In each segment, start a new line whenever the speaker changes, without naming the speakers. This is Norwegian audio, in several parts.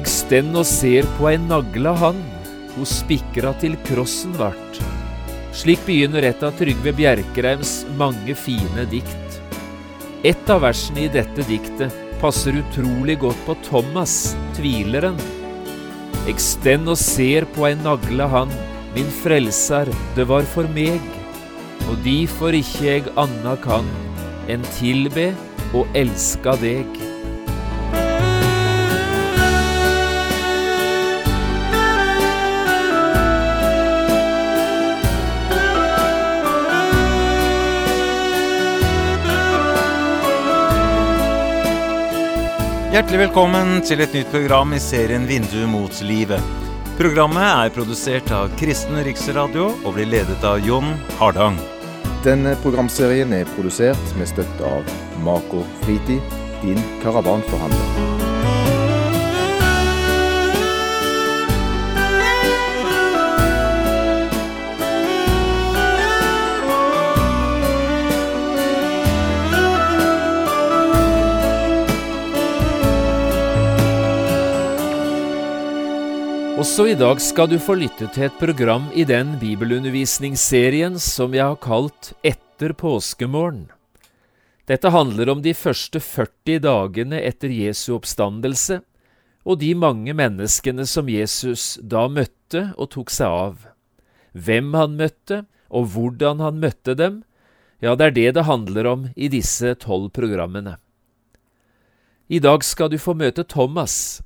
Eg stenn og ser på ei nagla hand, ho spikra til krossen vart. Slik begynner et av Trygve Bjerkreims mange fine dikt. Et av versene i dette diktet passer utrolig godt på Thomas, tvileren. Eg stenn og ser på ei nagla hand, min frelser, det var for meg. Og difor ikkje eg anna kan enn tilbe og elska deg.
Hjertelig velkommen til et nytt program i serien Vindu mot livet. Programmet er produsert av Kristen Riksradio og blir ledet av Jon Hardang.
Denne programserien er produsert med støtte av Mako Fritid, din karavanforhandler.
Også i dag skal du få lytte til et program i den bibelundervisningsserien som jeg har kalt Etter påskemorgen. Dette handler om de første 40 dagene etter Jesu oppstandelse, og de mange menneskene som Jesus da møtte og tok seg av. Hvem han møtte, og hvordan han møtte dem, ja, det er det det handler om i disse tolv programmene. I dag skal du få møte Thomas,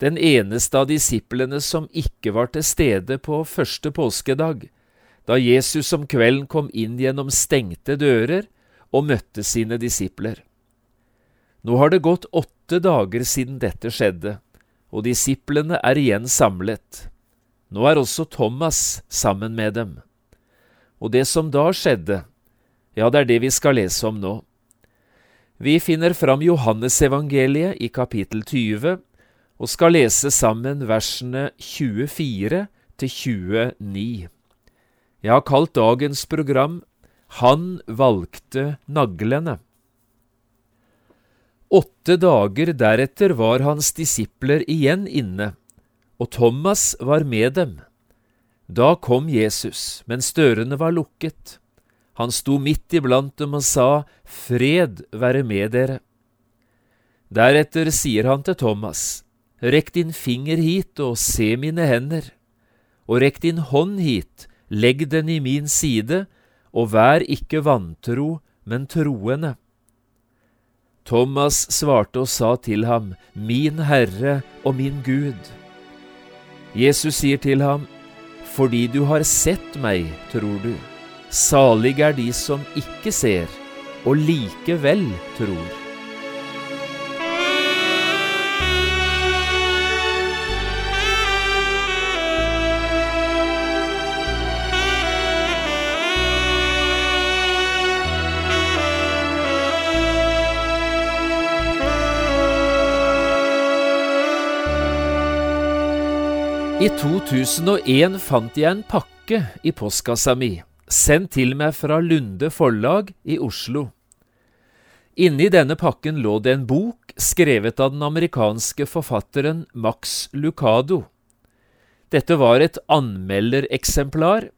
den eneste av disiplene som ikke var til stede på første påskedag, da Jesus om kvelden kom inn gjennom stengte dører og møtte sine disipler. Nå har det gått åtte dager siden dette skjedde, og disiplene er igjen samlet. Nå er også Thomas sammen med dem. Og det som da skjedde, ja, det er det vi skal lese om nå. Vi finner fram Johannesevangeliet i kapittel 20, og skal lese sammen versene 24 til 29. Jeg har kalt dagens program Han valgte naglene. Åtte dager deretter var hans disipler igjen inne, og Thomas var med dem. Da kom Jesus, mens dørene var lukket. Han sto midt iblant dem og sa, Fred være med dere. Deretter sier han til Thomas, Rekk din finger hit og se mine hender, og rekk din hånd hit, legg den i min side, og vær ikke vantro, men troende. Thomas svarte og sa til ham, Min Herre og min Gud. Jesus sier til ham, Fordi du har sett meg, tror du. Salig er de som ikke ser, og likevel tror. I 2001 fant jeg en pakke i postkassa mi, sendt til meg fra Lunde forlag i Oslo. Inni denne pakken lå det en bok skrevet av den amerikanske forfatteren Max Lucado. Dette var et anmeldereksemplar,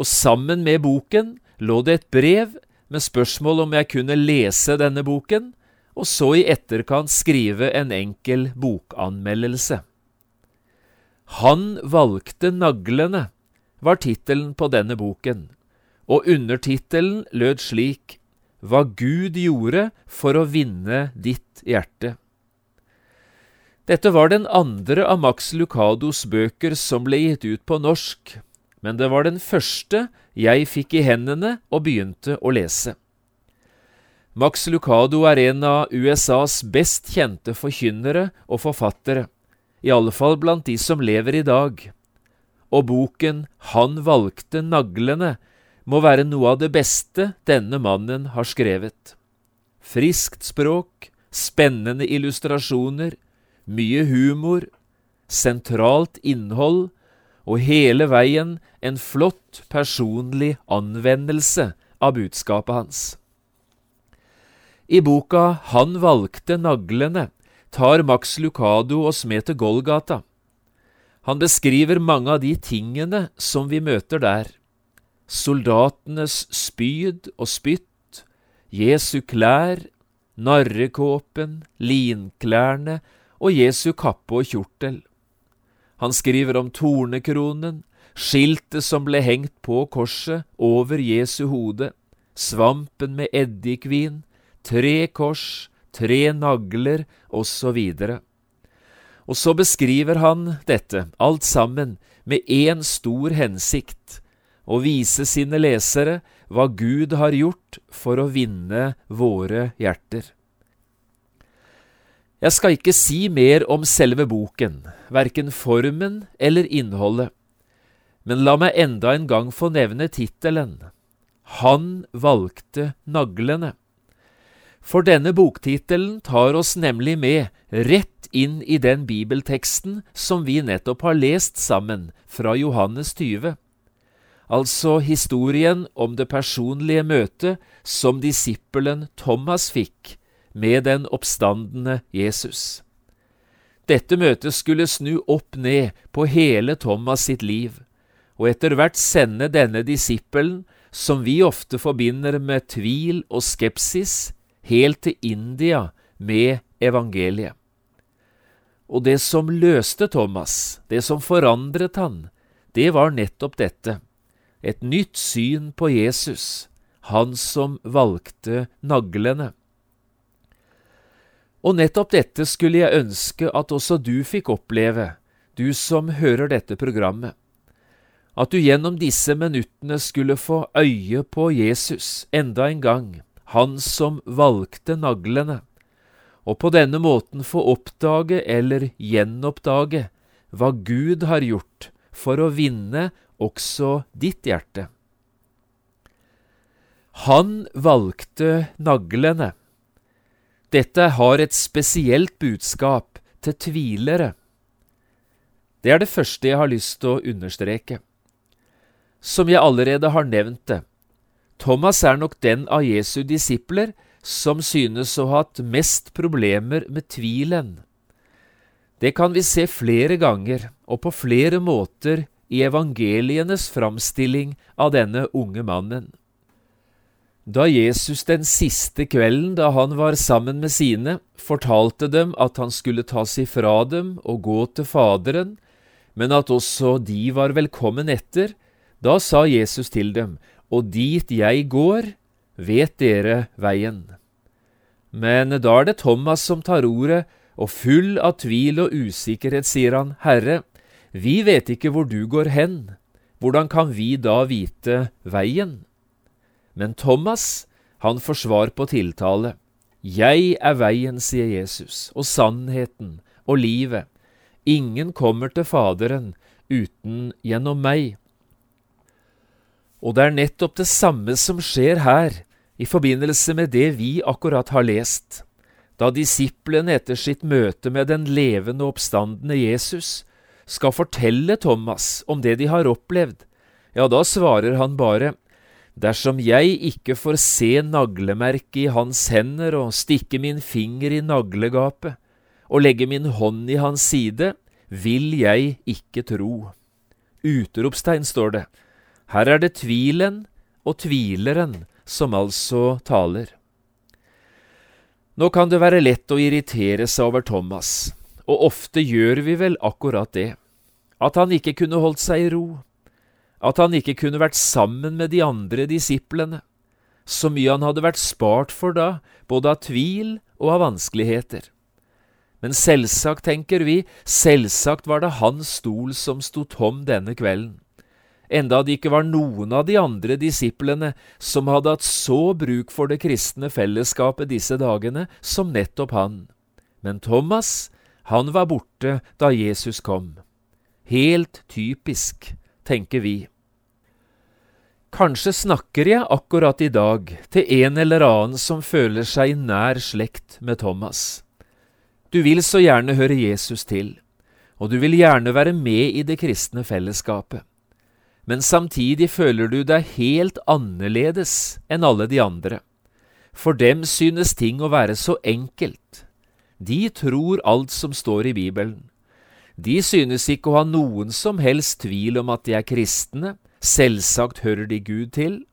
og sammen med boken lå det et brev med spørsmål om jeg kunne lese denne boken, og så i etterkant skrive en enkel bokanmeldelse. Han valgte naglene, var tittelen på denne boken, og undertittelen lød slik Hva Gud gjorde for å vinne ditt hjerte. Dette var den andre av Max Lucados bøker som ble gitt ut på norsk, men det var den første jeg fikk i hendene og begynte å lese. Max Lucado er en av USAs best kjente forkynnere og forfattere i alle fall blant de som lever i dag, og boken Han valgte naglene må være noe av det beste denne mannen har skrevet. Friskt språk, spennende illustrasjoner, mye humor, sentralt innhold og hele veien en flott personlig anvendelse av budskapet hans. I boka Han valgte naglene tar Max Lucado oss med til Golgata. Han beskriver mange av de tingene som vi møter der. Soldatenes spyd og spytt, Jesu klær, narrekåpen, linklærne og Jesu kappe og kjortel. Han skriver om tornekronen, skiltet som ble hengt på korset over Jesu hode, svampen med eddikvin, tre kors, tre nagler osv. Og så beskriver han dette, alt sammen, med én stor hensikt, å vise sine lesere hva Gud har gjort for å vinne våre hjerter. Jeg skal ikke si mer om selve boken, verken formen eller innholdet, men la meg enda en gang få nevne tittelen Han valgte naglene. For denne boktittelen tar oss nemlig med rett inn i den bibelteksten som vi nettopp har lest sammen, fra Johannes 20. Altså historien om det personlige møtet som disippelen Thomas fikk med den oppstandende Jesus. Dette møtet skulle snu opp ned på hele Thomas sitt liv, og etter hvert sende denne disippelen, som vi ofte forbinder med tvil og skepsis, helt til India med evangeliet. Og det som løste Thomas, det som forandret han, det var nettopp dette, et nytt syn på Jesus, han som valgte naglene. Og nettopp dette skulle jeg ønske at også du fikk oppleve, du som hører dette programmet. At du gjennom disse minuttene skulle få øye på Jesus enda en gang, han som valgte naglene, og på denne måten få oppdage eller gjenoppdage hva Gud har gjort for å vinne også ditt hjerte. Han valgte naglene. Dette har et spesielt budskap til tvilere. Det er det første jeg har lyst til å understreke. Som jeg allerede har nevnt det, Thomas er nok den av Jesu disipler som synes å ha hatt mest problemer med tvilen. Det kan vi se flere ganger og på flere måter i evangelienes framstilling av denne unge mannen. Da Jesus den siste kvelden da han var sammen med sine, fortalte dem at han skulle tas ifra dem og gå til Faderen, men at også de var velkommen etter, da sa Jesus til dem, og dit jeg går, vet dere veien. Men da er det Thomas som tar ordet, og full av tvil og usikkerhet sier han, Herre, vi vet ikke hvor du går hen, hvordan kan vi da vite veien? Men Thomas, han får svar på tiltale. Jeg er veien, sier Jesus, og sannheten og livet. Ingen kommer til Faderen uten gjennom meg. Og det er nettopp det samme som skjer her, i forbindelse med det vi akkurat har lest. Da disiplene etter sitt møte med den levende oppstandende Jesus skal fortelle Thomas om det de har opplevd, ja, da svarer han bare, Dersom jeg ikke får se naglemerket i hans hender og stikke min finger i naglegapet og legge min hånd i hans side, vil jeg ikke tro. Utropstegn, står det. Her er det tvilen og tvileren som altså taler. Nå kan det være lett å irritere seg over Thomas, og ofte gjør vi vel akkurat det, at han ikke kunne holdt seg i ro, at han ikke kunne vært sammen med de andre disiplene, så mye han hadde vært spart for da, både av tvil og av vanskeligheter. Men selvsagt, tenker vi, selvsagt var det hans stol som sto tom denne kvelden, enda det ikke var noen av de andre disiplene som hadde hatt så bruk for det kristne fellesskapet disse dagene som nettopp han. Men Thomas, han var borte da Jesus kom. Helt typisk tenker vi. Kanskje snakker jeg akkurat i dag til en eller annen som føler seg nær slekt med Thomas. Du vil så gjerne høre Jesus til, og du vil gjerne være med i det kristne fellesskapet. Men samtidig føler du deg helt annerledes enn alle de andre. For dem synes ting å være så enkelt. de tror alt som står i Bibelen. De synes ikke å ha noen som helst tvil om at de er kristne, selvsagt hører de Gud til.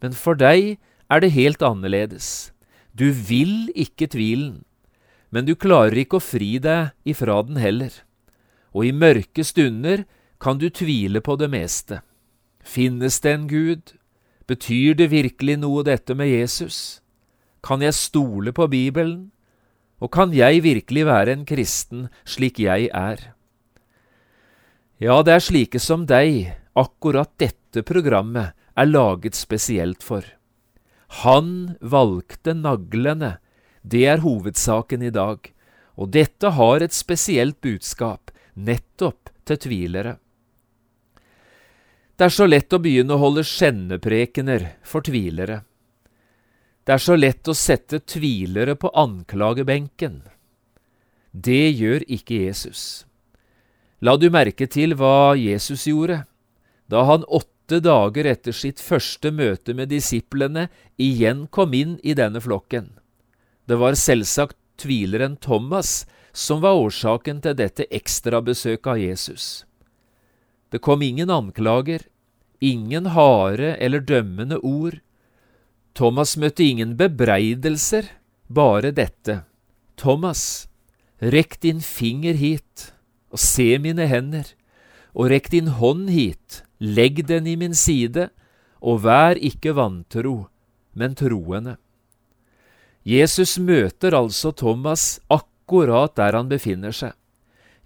Men for deg er det helt annerledes. Du vil ikke tvilen, men du klarer ikke å fri deg ifra den heller. Og i mørke stunder kan du tvile på det meste. Finnes det en Gud? Betyr det virkelig noe dette med Jesus? Kan jeg stole på Bibelen? Og kan jeg virkelig være en kristen slik jeg er? Ja, det er slike som deg akkurat dette programmet er laget spesielt for. Han valgte naglene, det er hovedsaken i dag, og dette har et spesielt budskap, nettopp til tvilere. Det er så lett å begynne å holde skjenneprekener for tvilere. Det er så lett å sette tvilere på anklagebenken. Det gjør ikke Jesus. La du merke til hva Jesus gjorde da han åtte dager etter sitt første møte med disiplene igjen kom inn i denne flokken. Det var selvsagt tvileren Thomas som var årsaken til dette ekstrabesøket av Jesus. Det kom ingen anklager, ingen harde eller dømmende ord. Thomas møtte ingen bebreidelser, bare dette. Thomas, rekk din finger hit og se mine hender, og rekk din hånd hit Legg den i min side, og vær ikke vantro, men troende. Jesus møter altså Thomas akkurat der han befinner seg.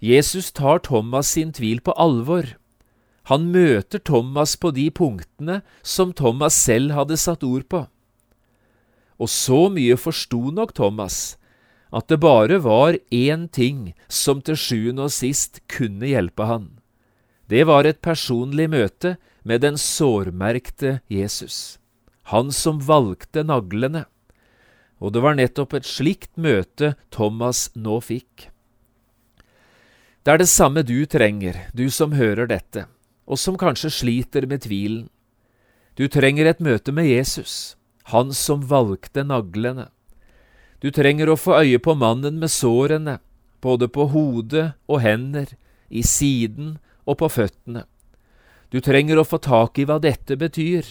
Jesus tar Thomas sin tvil på alvor. Han møter Thomas på de punktene som Thomas selv hadde satt ord på. Og så mye forsto nok Thomas at det bare var én ting som til sjuende og sist kunne hjelpe han. Det var et personlig møte med den sårmerkte Jesus, han som valgte naglene. Og det var nettopp et slikt møte Thomas nå fikk. Det er det samme du trenger, du som hører dette, og som kanskje sliter med tvilen. Du trenger et møte med Jesus, han som valgte naglene. Du trenger å få øye på mannen med sårene, både på hodet og hender, i siden og på føttene. Du trenger å få tak i hva dette betyr.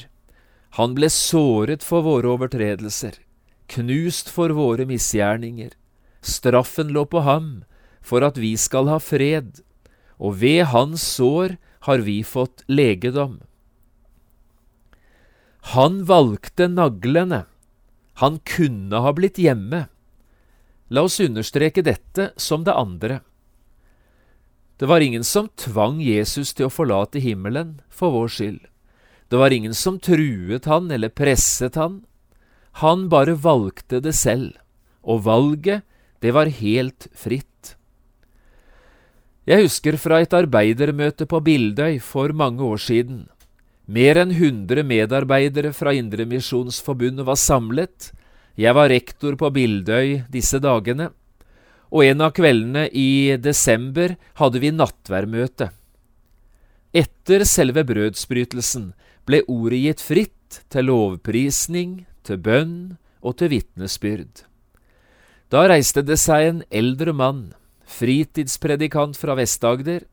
Han ble såret for våre overtredelser, knust for våre misgjerninger. Straffen lå på ham for at vi skal ha fred, og ved hans sår har vi fått legedom. Han valgte naglene. Han kunne ha blitt hjemme. La oss understreke dette som det andre. Det var ingen som tvang Jesus til å forlate himmelen for vår skyld. Det var ingen som truet han eller presset han. Han bare valgte det selv, og valget, det var helt fritt. Jeg husker fra et arbeidermøte på Bildøy for mange år siden. Mer enn 100 medarbeidere fra Indremisjonsforbundet var samlet. Jeg var rektor på Bildøy disse dagene og en av kveldene i desember hadde vi nattværmøte. Etter selve brødsbrytelsen ble ordet gitt fritt til lovprisning, til bønn og til vitnesbyrd. Da reiste det seg en eldre mann, fritidspredikant fra Vest-Agder,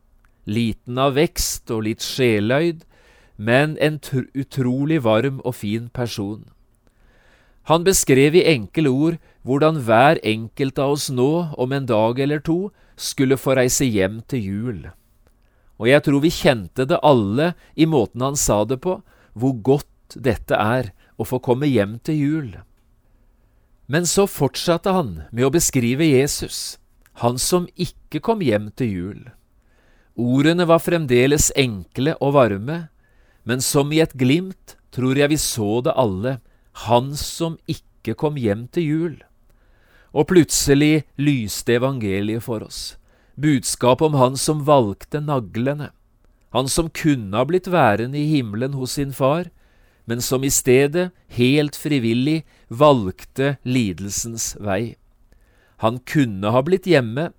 liten av vekst og litt sjeløyd, men en utrolig varm og fin person. Han beskrev i enkle ord hvordan hver enkelt av oss nå, om en dag eller to, skulle få reise hjem til jul. Og jeg tror vi kjente det alle i måten han sa det på, hvor godt dette er å få komme hjem til jul. Men så fortsatte han med å beskrive Jesus, han som ikke kom hjem til jul. Ordene var fremdeles enkle og varme, men som i et glimt tror jeg vi så det alle, han som ikke kom hjem til jul. Og plutselig lyste evangeliet for oss, budskapet om han som valgte naglene, han som kunne ha blitt værende i himmelen hos sin far, men som i stedet, helt frivillig, valgte lidelsens vei. Han kunne ha blitt hjemme,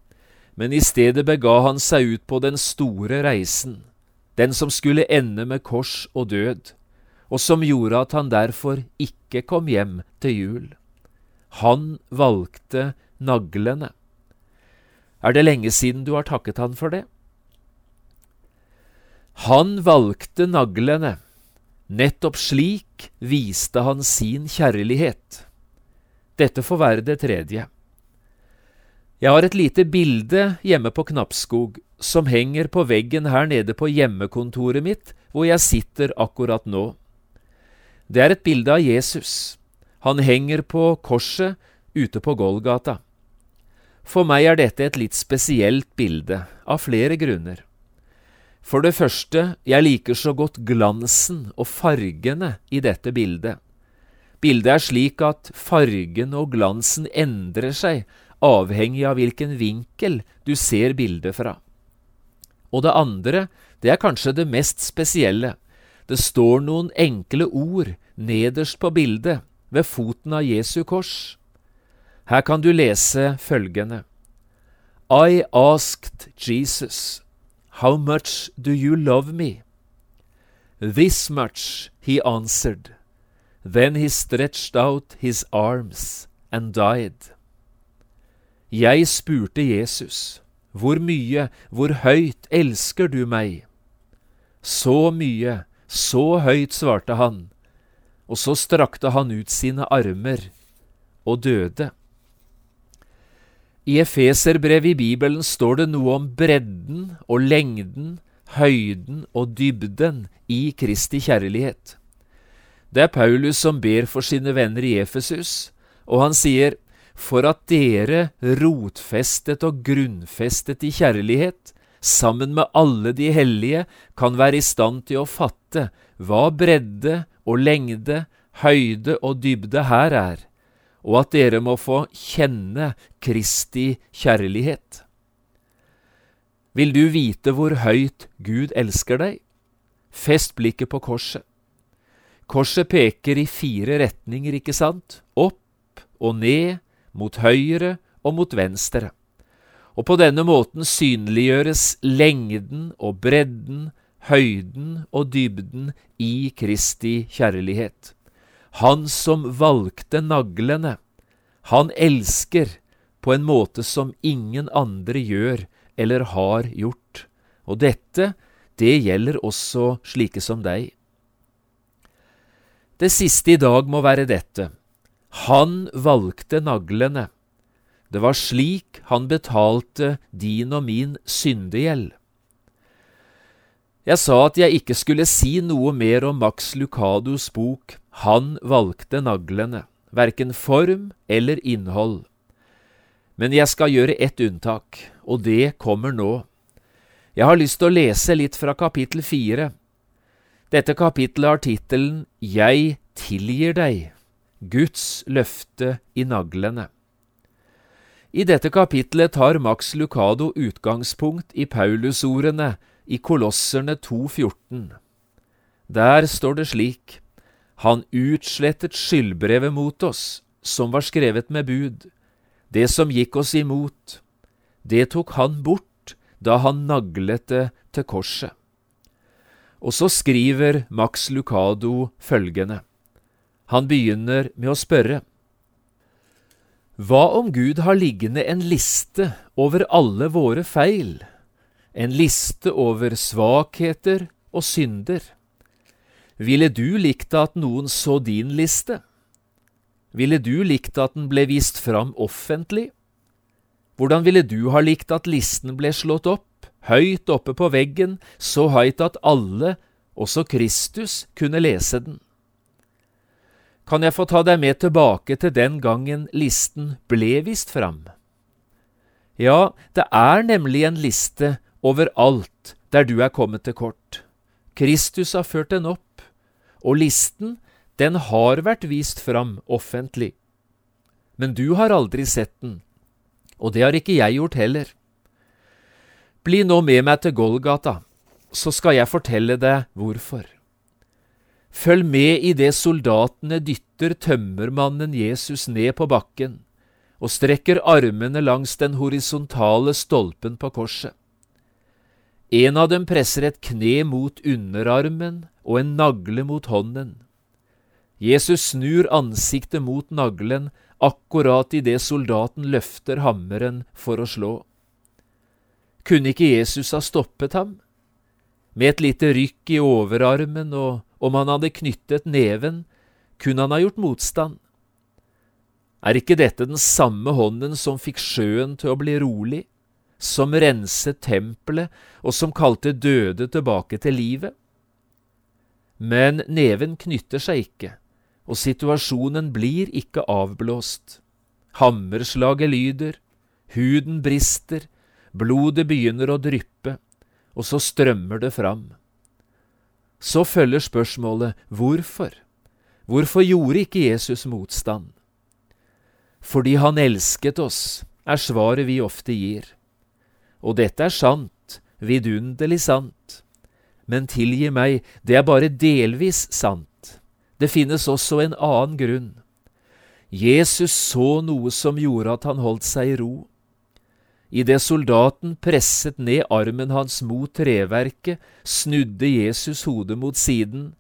men i stedet bega han seg ut på den store reisen, den som skulle ende med kors og død og som gjorde at han derfor ikke kom hjem til jul. Han valgte naglene. Er det lenge siden du har takket han for det? Han valgte naglene, nettopp slik viste han sin kjærlighet. Dette får være det tredje. Jeg har et lite bilde hjemme på Knappskog som henger på veggen her nede på hjemmekontoret mitt, hvor jeg sitter akkurat nå. Det er et bilde av Jesus. Han henger på korset ute på Golgata. For meg er dette et litt spesielt bilde, av flere grunner. For det første, jeg liker så godt glansen og fargene i dette bildet. Bildet er slik at fargen og glansen endrer seg avhengig av hvilken vinkel du ser bildet fra. Og det andre, det er kanskje det mest spesielle. Det står noen enkle ord nederst på bildet, ved foten av Jesu kors. Her kan du lese følgende. I asked Jesus, How much do you love me? This much, he answered. Then he stretched out his arms and died. Jeg spurte Jesus, Hvor mye, hvor høyt elsker du meg? Så mye, så høyt, svarte han, og så strakte han ut sine armer og døde. I Efeserbrevet i Bibelen står det noe om bredden og lengden, høyden og dybden i Kristi kjærlighet. Det er Paulus som ber for sine venner i Efesus, og han sier, For at dere, rotfestet og grunnfestet i kjærlighet, sammen med alle de hellige, kan være i stand til å fatte hva bredde og lengde, høyde og dybde her er, og at dere må få kjenne Kristi kjærlighet. Vil du vite hvor høyt Gud elsker deg? Fest blikket på korset. Korset peker i fire retninger, ikke sant? Opp og ned, mot høyre og mot venstre. Og på denne måten synliggjøres lengden og bredden, høyden og dybden i Kristi kjærlighet. Han som valgte naglene, han elsker på en måte som ingen andre gjør eller har gjort. Og dette, det gjelder også slike som deg. Det siste i dag må være dette. Han valgte naglene. Det var slik han betalte din og min syndegjeld. Jeg sa at jeg ikke skulle si noe mer om Max Lucados bok Han valgte naglene, verken form eller innhold. Men jeg skal gjøre ett unntak, og det kommer nå. Jeg har lyst til å lese litt fra kapittel fire. Dette kapittelet har tittelen Jeg tilgir deg, Guds løfte i naglene. I dette kapitlet tar Max Lucado utgangspunkt i Paulusordene i Kolosserne 2,14. Der står det slik, Han utslettet skyldbrevet mot oss, som var skrevet med bud, det som gikk oss imot. Det tok han bort da han naglet det til korset. Og så skriver Max Lucado følgende. Han begynner med å spørre. Hva om Gud har liggende en liste over alle våre feil, en liste over svakheter og synder? Ville du likt at noen så din liste? Ville du likt at den ble vist fram offentlig? Hvordan ville du ha likt at listen ble slått opp? høyt oppe på veggen, så høyt at alle, også Kristus, kunne lese den. Kan jeg få ta deg med tilbake til den gangen listen ble vist fram? Ja, det er nemlig en liste over alt der du er kommet til kort. Kristus har ført den opp, og listen, den har vært vist fram offentlig. Men du har aldri sett den, og det har ikke jeg gjort heller. Bli nå med meg til Golgata, så skal jeg fortelle deg hvorfor. Følg med i det soldatene dytter tømmermannen Jesus ned på bakken og strekker armene langs den horisontale stolpen på korset. En av dem presser et kne mot underarmen og en nagle mot hånden. Jesus snur ansiktet mot naglen, akkurat idet soldaten løfter hammeren for å slå. Kunne ikke Jesus ha stoppet ham? Med et lite rykk i overarmen, og om han hadde knyttet neven, kunne han ha gjort motstand. Er ikke dette den samme hånden som fikk sjøen til å bli rolig, som renset tempelet og som kalte døde tilbake til livet? Men neven knytter seg ikke, og situasjonen blir ikke avblåst. Hammerslaget lyder, huden brister, blodet begynner å dryppe, og så strømmer det fram. Så følger spørsmålet hvorfor? Hvorfor gjorde ikke Jesus motstand? Fordi han elsket oss, er svaret vi ofte gir. Og dette er sant, vidunderlig sant. Men tilgi meg, det er bare delvis sant. Det finnes også en annen grunn. Jesus så noe som gjorde at han holdt seg i ro. Idet soldaten presset ned armen hans mot treverket, snudde Jesus hodet mot siden,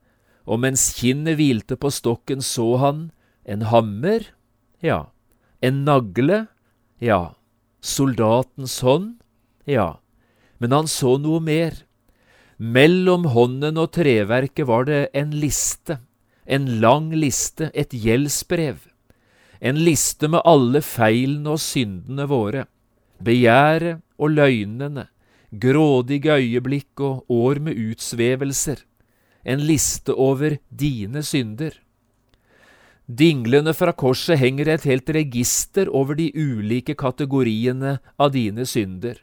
og mens kinnet hvilte på stokken, så han en hammer, ja, en nagle, ja, soldatens hånd, ja, men han så noe mer. Mellom hånden og treverket var det en liste, en lang liste, et gjeldsbrev, en liste med alle feilene og syndene våre begjæret og løgnene, grådige øyeblikk og år med utsvevelser, en liste over dine synder. Dinglende fra korset henger et helt register over de ulike kategoriene av dine synder.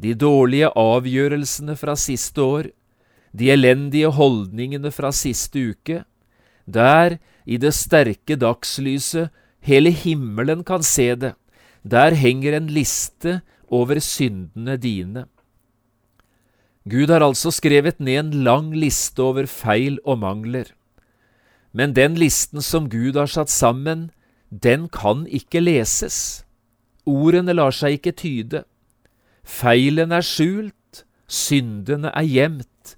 De dårlige avgjørelsene fra siste år, de elendige holdningene fra siste uke, der, i det sterke dagslyset, hele himmelen kan se det, der henger en liste over syndene dine. Gud har altså skrevet ned en lang liste over feil og mangler. Men den listen som Gud har satt sammen, den kan ikke leses. Ordene lar seg ikke tyde. Feilen er skjult, syndene er gjemt.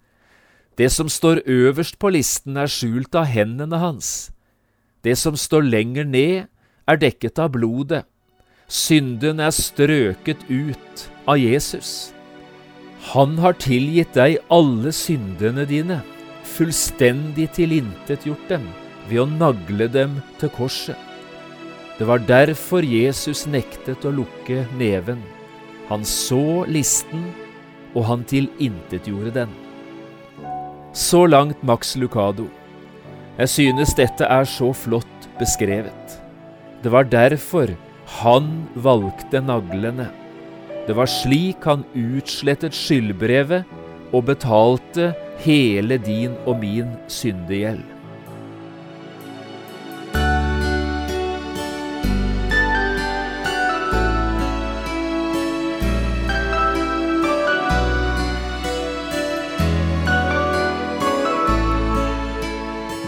Det som står øverst på listen, er skjult av hendene hans. Det som står lenger ned, er dekket av blodet. Synden er strøket ut av Jesus. Han har tilgitt deg alle syndene dine, fullstendig tilintetgjort dem ved å nagle dem til korset. Det var derfor Jesus nektet å lukke neven. Han så listen, og han tilintetgjorde den. Så langt Max Lucado. Jeg synes dette er så flott beskrevet. Det var derfor han valgte naglene. Det var slik han utslettet skyldbrevet og betalte hele din og min syndegjeld.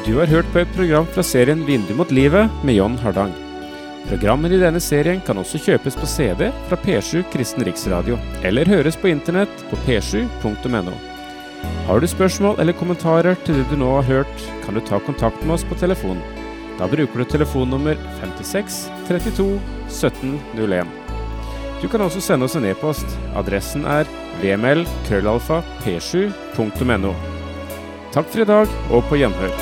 Du har hørt på et program fra serien Vindu mot livet med John Hardang. Programmer i denne serien kan også kjøpes på CD fra P7 Kristen Riksradio, eller høres på internett på p7.no. Har du spørsmål eller kommentarer til det du nå har hørt, kan du ta kontakt med oss på telefon. Da bruker du telefonnummer 56 32 17 01. Du kan også sende oss en e-post. Adressen er vml.krøllalfa.p7.no. Takk for i dag, og på gjenhør.